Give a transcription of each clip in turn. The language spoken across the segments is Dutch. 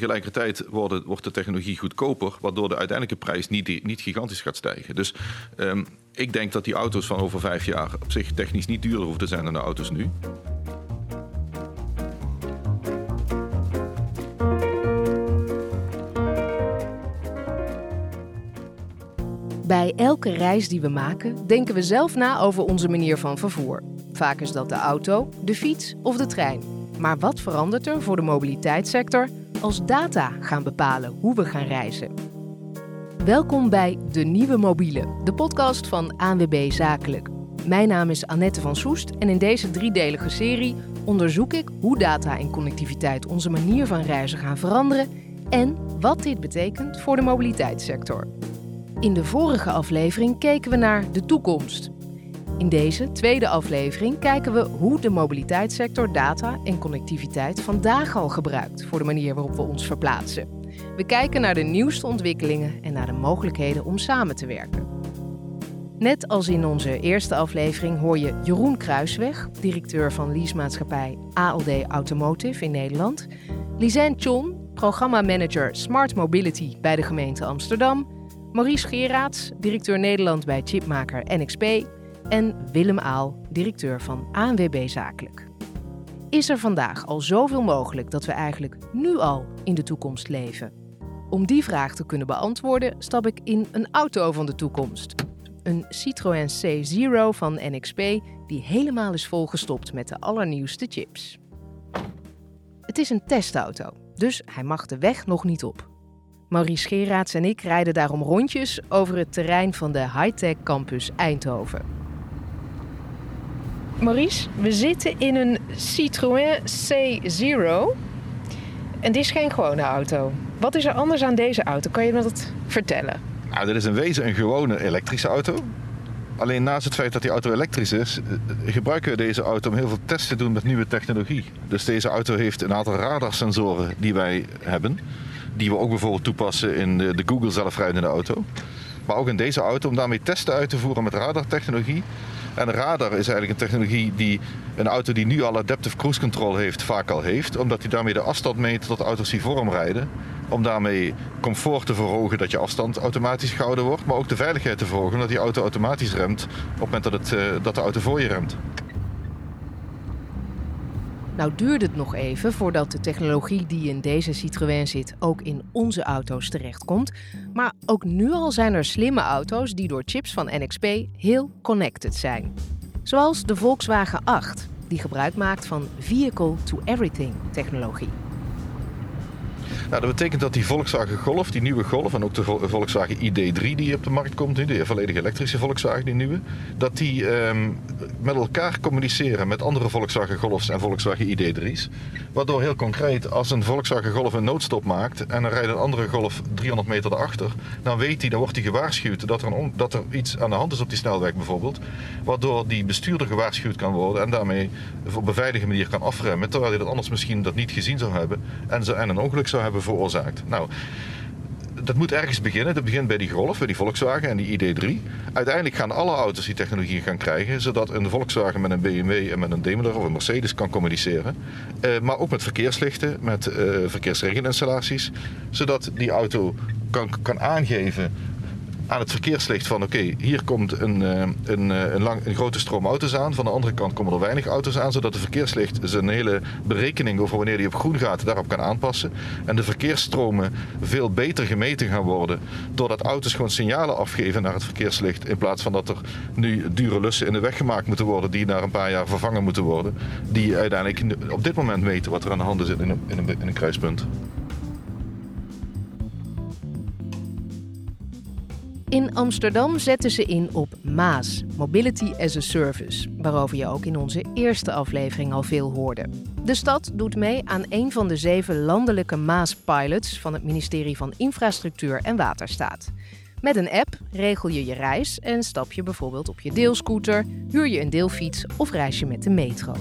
tegelijkertijd wordt, wordt de technologie goedkoper, waardoor de uiteindelijke prijs niet, niet gigantisch gaat stijgen. Dus um, ik denk dat die auto's van over vijf jaar op zich technisch niet duurder hoeven te zijn dan de auto's nu. Bij elke reis die we maken, denken we zelf na over onze manier van vervoer. Vaak is dat de auto, de fiets of de trein. Maar wat verandert er voor de mobiliteitssector als data gaan bepalen hoe we gaan reizen? Welkom bij De Nieuwe Mobiele, de podcast van ANWB Zakelijk. Mijn naam is Annette van Soest en in deze driedelige serie onderzoek ik hoe data en connectiviteit onze manier van reizen gaan veranderen en wat dit betekent voor de mobiliteitssector. In de vorige aflevering keken we naar de toekomst. In deze tweede aflevering kijken we hoe de mobiliteitssector data en connectiviteit vandaag al gebruikt voor de manier waarop we ons verplaatsen. We kijken naar de nieuwste ontwikkelingen en naar de mogelijkheden om samen te werken. Net als in onze eerste aflevering hoor je Jeroen Kruisweg, directeur van leasemaatschappij ALD Automotive in Nederland, Lisanne Chon, programmamanager Smart Mobility bij de gemeente Amsterdam Maurice Geraerts, directeur Nederland bij chipmaker NXP. En Willem Aal, directeur van ANWB Zakelijk. Is er vandaag al zoveel mogelijk dat we eigenlijk nu al in de toekomst leven? Om die vraag te kunnen beantwoorden, stap ik in een auto van de toekomst. Een Citroën C0 van NXP die helemaal is volgestopt met de allernieuwste chips. Het is een testauto, dus hij mag de weg nog niet op. Maurice Geraerts en ik rijden daarom rondjes over het terrein van de high-tech campus Eindhoven. Maurice, we zitten in een Citroën C0. En dit is geen gewone auto. Wat is er anders aan deze auto? Kan je me dat vertellen? Nou, dit is in wezen een gewone elektrische auto. Alleen naast het feit dat die auto elektrisch is, eh, gebruiken we deze auto om heel veel tests te doen met nieuwe technologie. Dus deze auto heeft een aantal radarsensoren die wij hebben die we ook bijvoorbeeld toepassen in de, de Google zelfrijdende auto. Maar ook in deze auto om daarmee testen uit te voeren met radartechnologie. En radar is eigenlijk een technologie die een auto die nu al adaptive cruise control heeft, vaak al heeft. Omdat hij daarmee de afstand meet tot auto's die voor hem rijden. Om daarmee comfort te verhogen dat je afstand automatisch gehouden wordt. Maar ook de veiligheid te verhogen dat die auto automatisch remt op het moment dat, het, eh, dat de auto voor je remt. Nou duurde het nog even voordat de technologie die in deze Citroën zit ook in onze auto's terechtkomt. Maar ook nu al zijn er slimme auto's die door chips van NXP heel connected zijn. Zoals de Volkswagen 8, die gebruik maakt van Vehicle to Everything technologie. Nou, dat betekent dat die Volkswagen Golf, die nieuwe Golf, en ook de Volkswagen ID3 die op de markt komt nu, de volledig elektrische Volkswagen, die nieuwe, dat die ehm, met elkaar communiceren met andere Volkswagen Golfs en Volkswagen ID3's. Waardoor heel concreet, als een Volkswagen Golf een noodstop maakt en er rijdt een andere Golf 300 meter erachter, dan weet hij, dan wordt hij gewaarschuwd dat er, een, dat er iets aan de hand is op die snelweg bijvoorbeeld. Waardoor die bestuurder gewaarschuwd kan worden en daarmee op een veilige manier kan afremmen, terwijl hij dat anders misschien dat niet gezien zou hebben en, en een ongeluk zou hebben veroorzaakt. Nou, dat moet ergens beginnen. Dat begint bij die Golf, bij die Volkswagen en die ID3. Uiteindelijk gaan alle auto's die technologie gaan krijgen, zodat een Volkswagen met een BMW en met een Daimler of een Mercedes kan communiceren. Uh, maar ook met verkeerslichten, met uh, verkeersregelinstallaties, zodat die auto kan, kan aangeven aan het verkeerslicht van oké, hier komt een, eh, een, eh, een, lang, een grote stroom auto's aan. Van de andere kant komen er weinig auto's aan, zodat de verkeerslicht zijn hele berekening over wanneer die op groen gaat daarop kan aanpassen. En de verkeersstromen veel beter gemeten gaan worden. Doordat auto's gewoon signalen afgeven naar het verkeerslicht. In plaats van dat er nu dure lussen in de weg gemaakt moeten worden die na een paar jaar vervangen moeten worden. Die uiteindelijk op dit moment meten wat er aan de hand is in een, in een, in een kruispunt. In Amsterdam zetten ze in op MAAS, Mobility as a Service, waarover je ook in onze eerste aflevering al veel hoorde. De stad doet mee aan een van de zeven landelijke MAAS-pilots van het ministerie van Infrastructuur en Waterstaat. Met een app regel je je reis en stap je bijvoorbeeld op je deelscooter, huur je een deelfiets of reis je met de metro.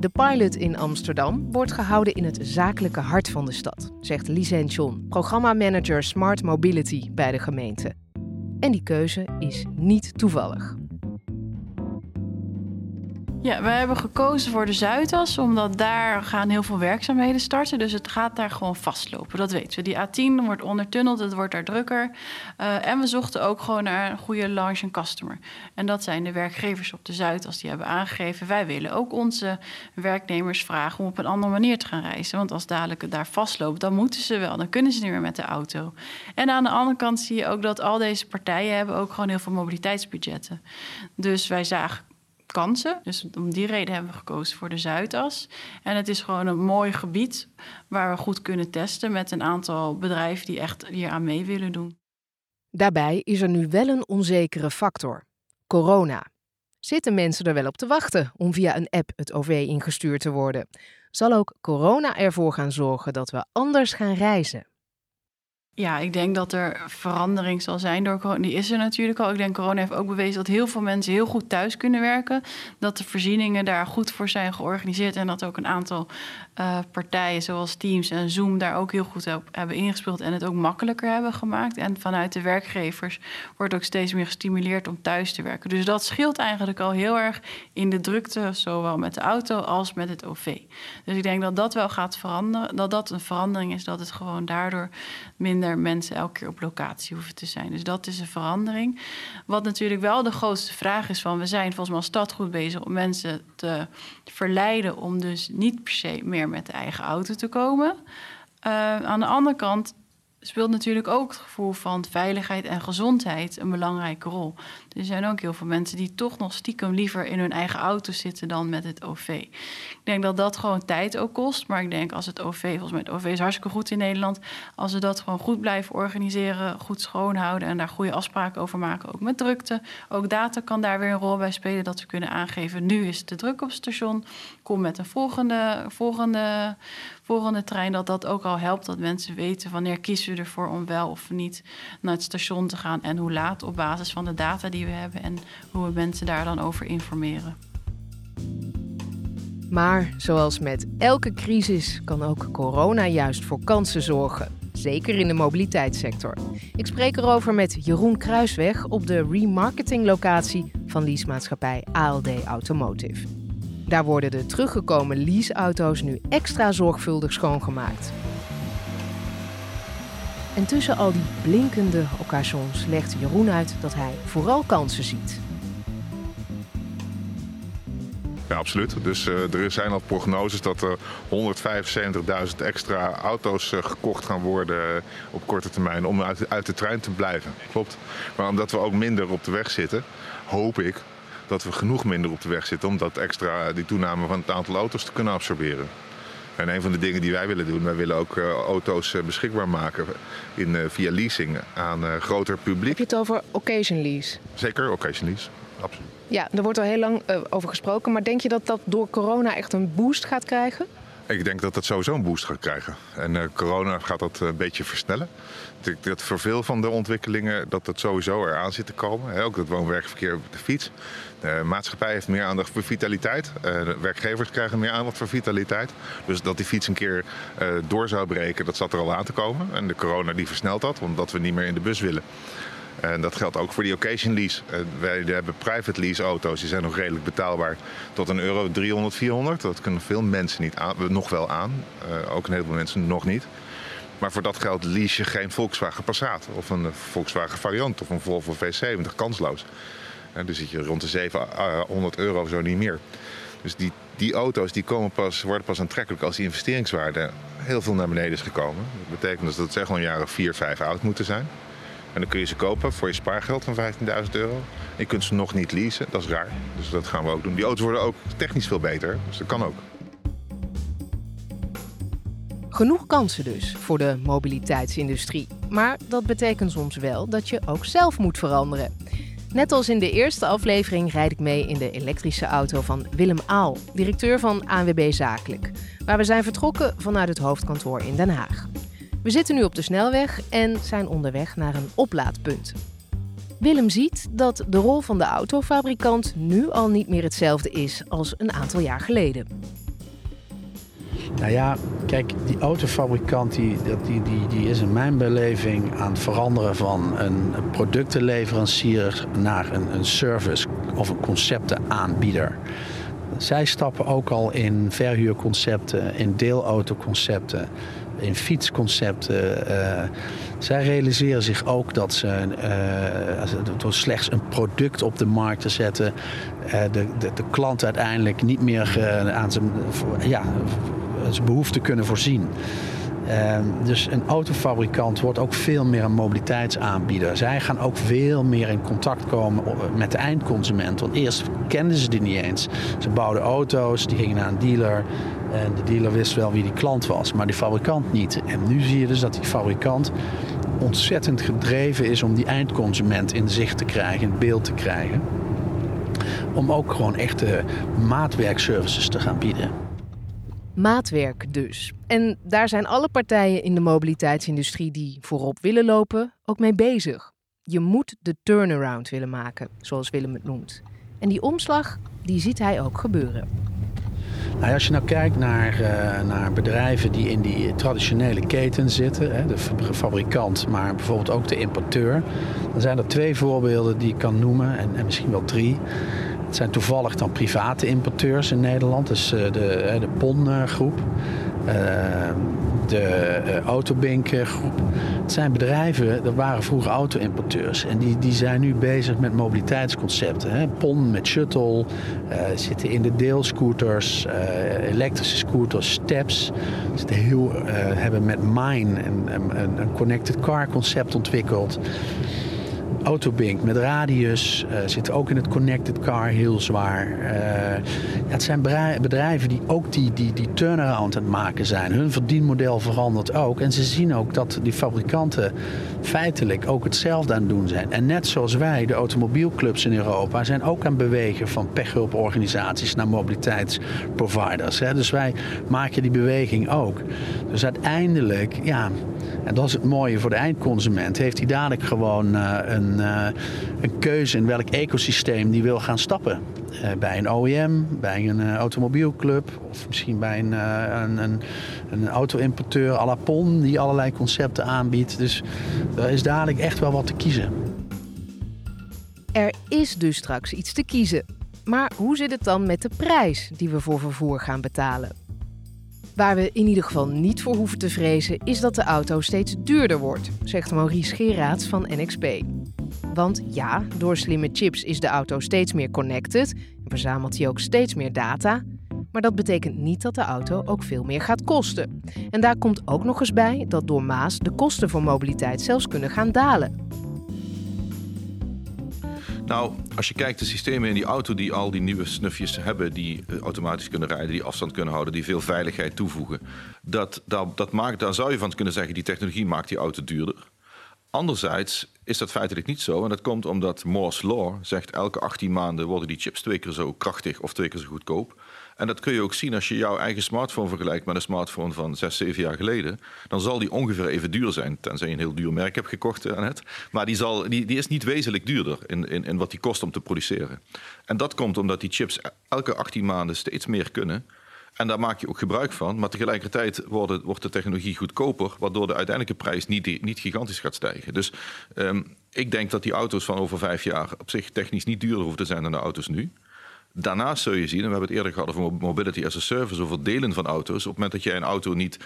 De pilot in Amsterdam wordt gehouden in het zakelijke hart van de stad, zegt Lisanne John, programmamanager Smart Mobility bij de gemeente. En die keuze is niet toevallig. Ja, we hebben gekozen voor de Zuidas, omdat daar gaan heel veel werkzaamheden starten. Dus het gaat daar gewoon vastlopen, dat weten we. Die A10 wordt ondertunneld, het wordt daar drukker. Uh, en we zochten ook gewoon naar een goede launch en customer. En dat zijn de werkgevers op de Zuidas die hebben aangegeven... wij willen ook onze werknemers vragen om op een andere manier te gaan reizen. Want als dadelijk het daar vastloopt, dan moeten ze wel. Dan kunnen ze niet meer met de auto. En aan de andere kant zie je ook dat al deze partijen... hebben ook gewoon heel veel mobiliteitsbudgetten. Dus wij zagen kansen. Dus om die reden hebben we gekozen voor de Zuidas. En het is gewoon een mooi gebied waar we goed kunnen testen met een aantal bedrijven die echt hier aan mee willen doen. Daarbij is er nu wel een onzekere factor: corona. Zitten mensen er wel op te wachten om via een app het OV ingestuurd te worden? Zal ook corona ervoor gaan zorgen dat we anders gaan reizen? Ja, ik denk dat er verandering zal zijn door corona. Die is er natuurlijk al. Ik denk corona heeft ook bewezen dat heel veel mensen heel goed thuis kunnen werken. Dat de voorzieningen daar goed voor zijn georganiseerd. En dat ook een aantal uh, partijen zoals Teams en Zoom daar ook heel goed op hebben ingespeeld. En het ook makkelijker hebben gemaakt. En vanuit de werkgevers wordt ook steeds meer gestimuleerd om thuis te werken. Dus dat scheelt eigenlijk al heel erg in de drukte, zowel met de auto als met het OV. Dus ik denk dat dat wel gaat veranderen. Dat dat een verandering is, dat het gewoon daardoor minder mensen elke keer op locatie hoeven te zijn. Dus dat is een verandering. Wat natuurlijk wel de grootste vraag is van... we zijn volgens mij als stad goed bezig om mensen te verleiden... om dus niet per se meer met de eigen auto te komen. Uh, aan de andere kant speelt natuurlijk ook het gevoel van veiligheid en gezondheid een belangrijke rol. Er zijn ook heel veel mensen die toch nog stiekem liever in hun eigen auto zitten dan met het OV. Ik denk dat dat gewoon tijd ook kost. Maar ik denk als het OV, volgens mij het OV is hartstikke goed in Nederland. Als we dat gewoon goed blijven organiseren, goed schoonhouden en daar goede afspraken over maken, ook met drukte. Ook data kan daar weer een rol bij spelen. Dat we kunnen aangeven, nu is het te druk op het station. Kom met een volgende, volgende, trein. Dat dat ook al helpt dat mensen weten wanneer kiezen we ervoor om wel of niet naar het station te gaan. En hoe laat op basis van de data die we hebben en hoe we mensen daar dan over informeren. Maar zoals met elke crisis kan ook corona juist voor kansen zorgen. Zeker in de mobiliteitssector. Ik spreek erover met Jeroen Kruisweg op de remarketinglocatie van leasemaatschappij ALD Automotive. Daar worden de teruggekomen leaseauto's nu extra zorgvuldig schoongemaakt. En tussen al die blinkende occasions legt Jeroen uit dat hij vooral kansen ziet. Ja, absoluut. Dus uh, er zijn al prognoses dat er 175.000 extra auto's uh, gekocht gaan worden op korte termijn om uit, uit de trein te blijven. Klopt. Maar omdat we ook minder op de weg zitten, hoop ik dat we genoeg minder op de weg zitten om dat extra, die toename van het aantal auto's te kunnen absorberen. En een van de dingen die wij willen doen, wij willen ook uh, auto's uh, beschikbaar maken in, uh, via leasing aan groter publiek. Heb je het over occasion lease? Zeker, occasion lease. Absoluut. Ja, er wordt al heel lang over gesproken. Maar denk je dat dat door corona echt een boost gaat krijgen? Ik denk dat dat sowieso een boost gaat krijgen. En uh, corona gaat dat een beetje versnellen. Dat voor veel van de ontwikkelingen dat dat sowieso eraan zit te komen. ook dat woon-werkverkeer op de fiets. De maatschappij heeft meer aandacht voor vitaliteit. De werkgevers krijgen meer aandacht voor vitaliteit. Dus dat die fiets een keer door zou breken, dat zat er al aan te komen. En de corona die versnelt dat, omdat we niet meer in de bus willen. En dat geldt ook voor die occasion lease. wij hebben private lease auto's, die zijn nog redelijk betaalbaar. Tot een euro 300, 400. Dat kunnen veel mensen niet aan, nog wel aan. Uh, ook een heleboel mensen nog niet. Maar voor dat geld lease je geen Volkswagen Passat. Of een Volkswagen variant of een Volvo V70, kansloos. Dan zit je rond de 700 euro zo niet meer. Dus die, die auto's die komen pas, worden pas aantrekkelijk als die investeringswaarde heel veel naar beneden is gekomen. Dat betekent dus dat het zeg een jaren 4, 5 oud moeten zijn. En dan kun je ze kopen voor je spaargeld van 15.000 euro. je kunt ze nog niet leasen, dat is raar. Dus dat gaan we ook doen. Die auto's worden ook technisch veel beter, dus dat kan ook. Genoeg kansen dus voor de mobiliteitsindustrie. Maar dat betekent soms wel dat je ook zelf moet veranderen. Net als in de eerste aflevering rijd ik mee in de elektrische auto van Willem Aal, directeur van ANWB Zakelijk, waar we zijn vertrokken vanuit het hoofdkantoor in Den Haag. We zitten nu op de snelweg en zijn onderweg naar een oplaadpunt. Willem ziet dat de rol van de autofabrikant nu al niet meer hetzelfde is als een aantal jaar geleden. Nou ja, kijk, die autofabrikant die, die, die, is in mijn beleving aan het veranderen van een productenleverancier naar een, een service of een conceptenaanbieder. Zij stappen ook al in verhuurconcepten, in deelautoconcepten, in fietsconcepten. Uh, zij realiseren zich ook dat ze door slechts een product op de markt te zetten, uh, de, de, de, klant uiteindelijk niet meer aan zijn, ja, zijn behoefte kunnen voorzien. Ehm, dus een autofabrikant wordt ook veel meer een mobiliteitsaanbieder. Zij gaan ook veel meer in contact komen met de eindconsument. Want eerst kenden ze die niet eens. Ze bouwden auto's, die gingen naar een dealer. En de dealer wist wel wie die klant was, maar die fabrikant niet. En nu zie je dus dat die fabrikant ontzettend gedreven is om die eindconsument in zicht te krijgen, in beeld te krijgen. Om ook gewoon echte maatwerkservices te gaan bieden. Maatwerk dus. En daar zijn alle partijen in de mobiliteitsindustrie die voorop willen lopen ook mee bezig. Je moet de turnaround willen maken, zoals Willem het noemt. En die omslag, die ziet hij ook gebeuren. Nou, als je nou kijkt naar, uh, naar bedrijven die in die traditionele keten zitten, hè, de fabrikant, maar bijvoorbeeld ook de importeur, dan zijn er twee voorbeelden die ik kan noemen, en, en misschien wel drie. Het zijn toevallig dan private importeurs in Nederland, dus de, de PON-groep. De Autobink-groep. Het zijn bedrijven, dat waren vroeger auto-importeurs. En die, die zijn nu bezig met mobiliteitsconcepten. Hè. PON met shuttle, zitten in de deelscooters, elektrische scooters, steps. Heel, hebben met Mine een, een connected car concept ontwikkeld. Autobink met Radius uh, zit ook in het connected car heel zwaar. Ja, het zijn bedrijven die ook die, die, die turnaround aan het maken zijn. Hun verdienmodel verandert ook. En ze zien ook dat die fabrikanten feitelijk ook hetzelfde aan het doen zijn. En net zoals wij, de automobielclubs in Europa, zijn ook aan het bewegen van pechhulporganisaties naar mobiliteitsproviders. Hè. Dus wij maken die beweging ook. Dus uiteindelijk, ja, en dat is het mooie voor de eindconsument, heeft hij dadelijk gewoon uh, een, uh, een keuze in welk ecosysteem die wil gaan stappen. Uh, bij een OEM, bij een automobielclub of misschien bij een, een, een, een auto-importeur à la PON die allerlei concepten aanbiedt. Dus er is dadelijk echt wel wat te kiezen. Er is dus straks iets te kiezen. Maar hoe zit het dan met de prijs die we voor vervoer gaan betalen? Waar we in ieder geval niet voor hoeven te vrezen, is dat de auto steeds duurder wordt, zegt Maurice Geraerts van NXP. Want ja, door slimme chips is de auto steeds meer connected en verzamelt hij ook steeds meer data. Maar dat betekent niet dat de auto ook veel meer gaat kosten. En daar komt ook nog eens bij dat door Maas de kosten voor mobiliteit zelfs kunnen gaan dalen. Nou, als je kijkt de systemen in die auto die al die nieuwe snufjes hebben, die eh, automatisch kunnen rijden, die afstand kunnen houden, die veel veiligheid toevoegen, dat, dat, dat maakt, daar zou je van kunnen zeggen, die technologie maakt die auto duurder. Anderzijds is dat feitelijk niet zo. En dat komt omdat Moore's Law zegt elke 18 maanden worden die chips twee keer zo krachtig of twee keer zo goedkoop. En dat kun je ook zien als je jouw eigen smartphone vergelijkt met een smartphone van 6, 7 jaar geleden. Dan zal die ongeveer even duur zijn, tenzij je een heel duur merk hebt gekocht aan het. Maar die, zal, die, die is niet wezenlijk duurder in, in, in wat die kost om te produceren. En dat komt omdat die chips elke 18 maanden steeds meer kunnen. En daar maak je ook gebruik van. Maar tegelijkertijd wordt, wordt de technologie goedkoper, waardoor de uiteindelijke prijs niet, niet gigantisch gaat stijgen. Dus um, ik denk dat die auto's van over vijf jaar op zich technisch niet duurder hoeven te zijn dan de auto's nu. Daarnaast zul je zien, en we hebben het eerder gehad over mobility as a service, over delen van auto's. Op het moment dat jij een auto niet 5%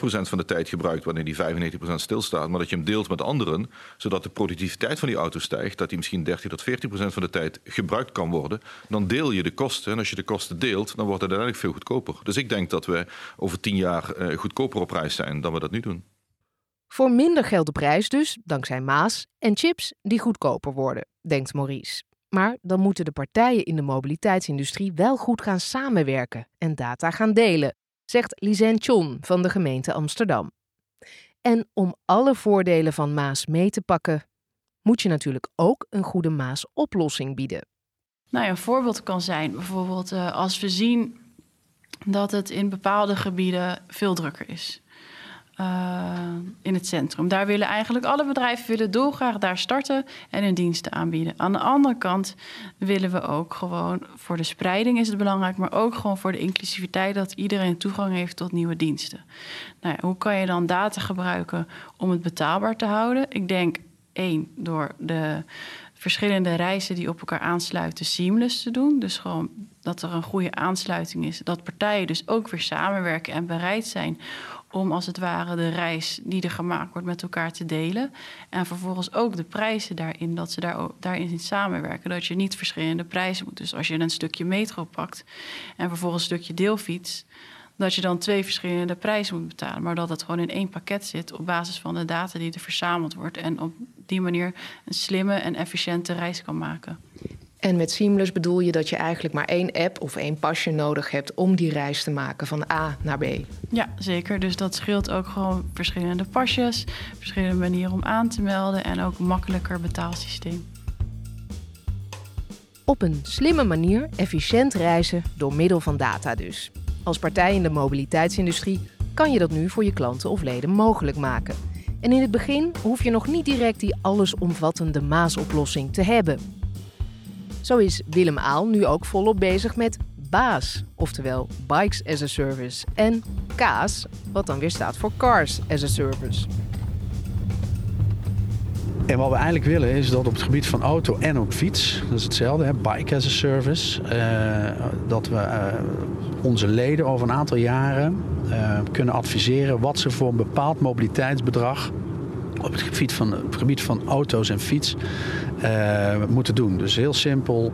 van de tijd gebruikt wanneer die 95% stilstaat, maar dat je hem deelt met anderen, zodat de productiviteit van die auto stijgt, dat die misschien 30 tot 40% van de tijd gebruikt kan worden, dan deel je de kosten. En als je de kosten deelt, dan wordt het uiteindelijk veel goedkoper. Dus ik denk dat we over 10 jaar uh, goedkoper op prijs zijn dan we dat nu doen. Voor minder geld de prijs dus, dankzij Maas, en chips die goedkoper worden, denkt Maurice. Maar dan moeten de partijen in de mobiliteitsindustrie wel goed gaan samenwerken en data gaan delen, zegt Lisanne Chon van de gemeente Amsterdam. En om alle voordelen van Maas mee te pakken, moet je natuurlijk ook een goede Maas-oplossing bieden. Nou ja, een voorbeeld kan zijn bijvoorbeeld uh, als we zien dat het in bepaalde gebieden veel drukker is. Uh, in het centrum. Daar willen eigenlijk alle bedrijven willen dolgraag daar starten en hun diensten aanbieden. Aan de andere kant willen we ook gewoon voor de spreiding is het belangrijk, maar ook gewoon voor de inclusiviteit dat iedereen toegang heeft tot nieuwe diensten. Nou hoe kan je dan data gebruiken om het betaalbaar te houden? Ik denk één door de verschillende reizen die op elkaar aansluiten seamless te doen. Dus gewoon dat er een goede aansluiting is. Dat partijen dus ook weer samenwerken en bereid zijn om als het ware de reis die er gemaakt wordt met elkaar te delen. En vervolgens ook de prijzen daarin, dat ze daar, daarin samenwerken. Dat je niet verschillende prijzen moet. Dus als je een stukje metro pakt en vervolgens een stukje deelfiets dat je dan twee verschillende prijzen moet betalen. Maar dat het gewoon in één pakket zit op basis van de data die er verzameld wordt. En op die manier een slimme en efficiënte reis kan maken. En met Seamless bedoel je dat je eigenlijk maar één app of één pasje nodig hebt om die reis te maken van A naar B. Ja, zeker. Dus dat scheelt ook gewoon verschillende pasjes, verschillende manieren om aan te melden en ook een makkelijker betaalsysteem. Op een slimme manier efficiënt reizen door middel van data dus. Als partij in de mobiliteitsindustrie kan je dat nu voor je klanten of leden mogelijk maken. En in het begin hoef je nog niet direct die allesomvattende Maas-oplossing te hebben. Zo is Willem Aal nu ook volop bezig met BAAS, oftewel Bikes as a Service, en CAAS, wat dan weer staat voor Cars as a Service. En wat we eigenlijk willen is dat op het gebied van auto en ook fiets, dat is hetzelfde, hè, bike as a service, uh, dat we uh, onze leden over een aantal jaren uh, kunnen adviseren wat ze voor een bepaald mobiliteitsbedrag op het gebied van, het gebied van auto's en fiets moeten doen. Dus heel simpel.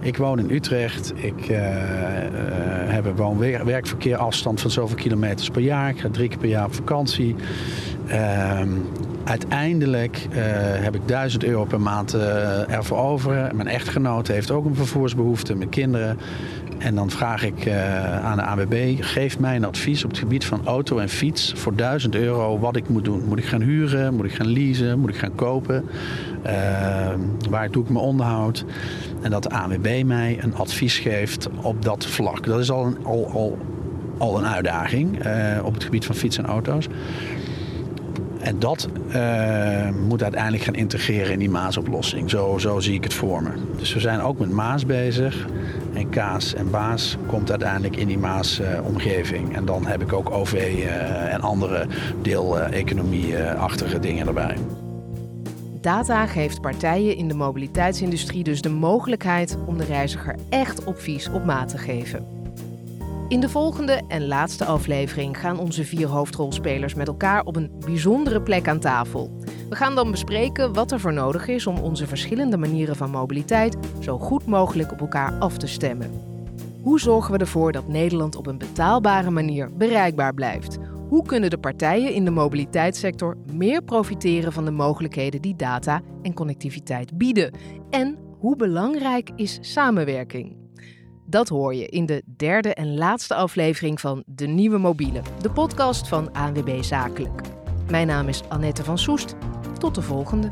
Ik woon in Utrecht. Ik heb een woon-werkverkeer afstand van zoveel kilometers per jaar. Ik ga drie keer per jaar op vakantie. Uiteindelijk uh, heb ik 1000 euro per maand uh, ervoor over. Mijn echtgenoot heeft ook een vervoersbehoefte, mijn kinderen. En dan vraag ik uh, aan de AWB, geef mij een advies op het gebied van auto en fiets voor 1000 euro wat ik moet doen. Moet ik gaan huren? Moet ik gaan leasen? Moet ik gaan kopen? Waar doe ik mijn onderhoud? En dat de AWB mij een advies geeft op dat vlak. Dat is al een, al, al een uitdaging op het gebied van fiets en auto's. En dat uh, moet uiteindelijk gaan integreren in die Maas-oplossing. Zo, zo zie ik het voor me. Dus we zijn ook met Maas bezig. En Kaas en Baas komt uiteindelijk in die Maas-omgeving. en dan heb ik ook OV uh, en andere deel-economie-achtige dingen erbij. Data geeft partijen in de mobiliteitsindustrie dus de mogelijkheid om de reiziger echt opvies op maat te geven. In de volgende en laatste aflevering gaan onze vier hoofdrolspelers met elkaar op een bijzondere plek aan tafel. We gaan dan bespreken wat er voor nodig is om onze verschillende manieren van mobiliteit zo goed mogelijk op elkaar af te stemmen. Hoe zorgen we ervoor dat Nederland op een betaalbare manier bereikbaar blijft? Hoe kunnen de partijen in de mobiliteitssector meer profiteren van de mogelijkheden die data en connectiviteit bieden? En hoe belangrijk is samenwerking? Dat hoor je in de derde en laatste aflevering van De Nieuwe Mobiele, de podcast van ANWB Zakelijk. Mijn naam is Annette van Soest. Tot de volgende.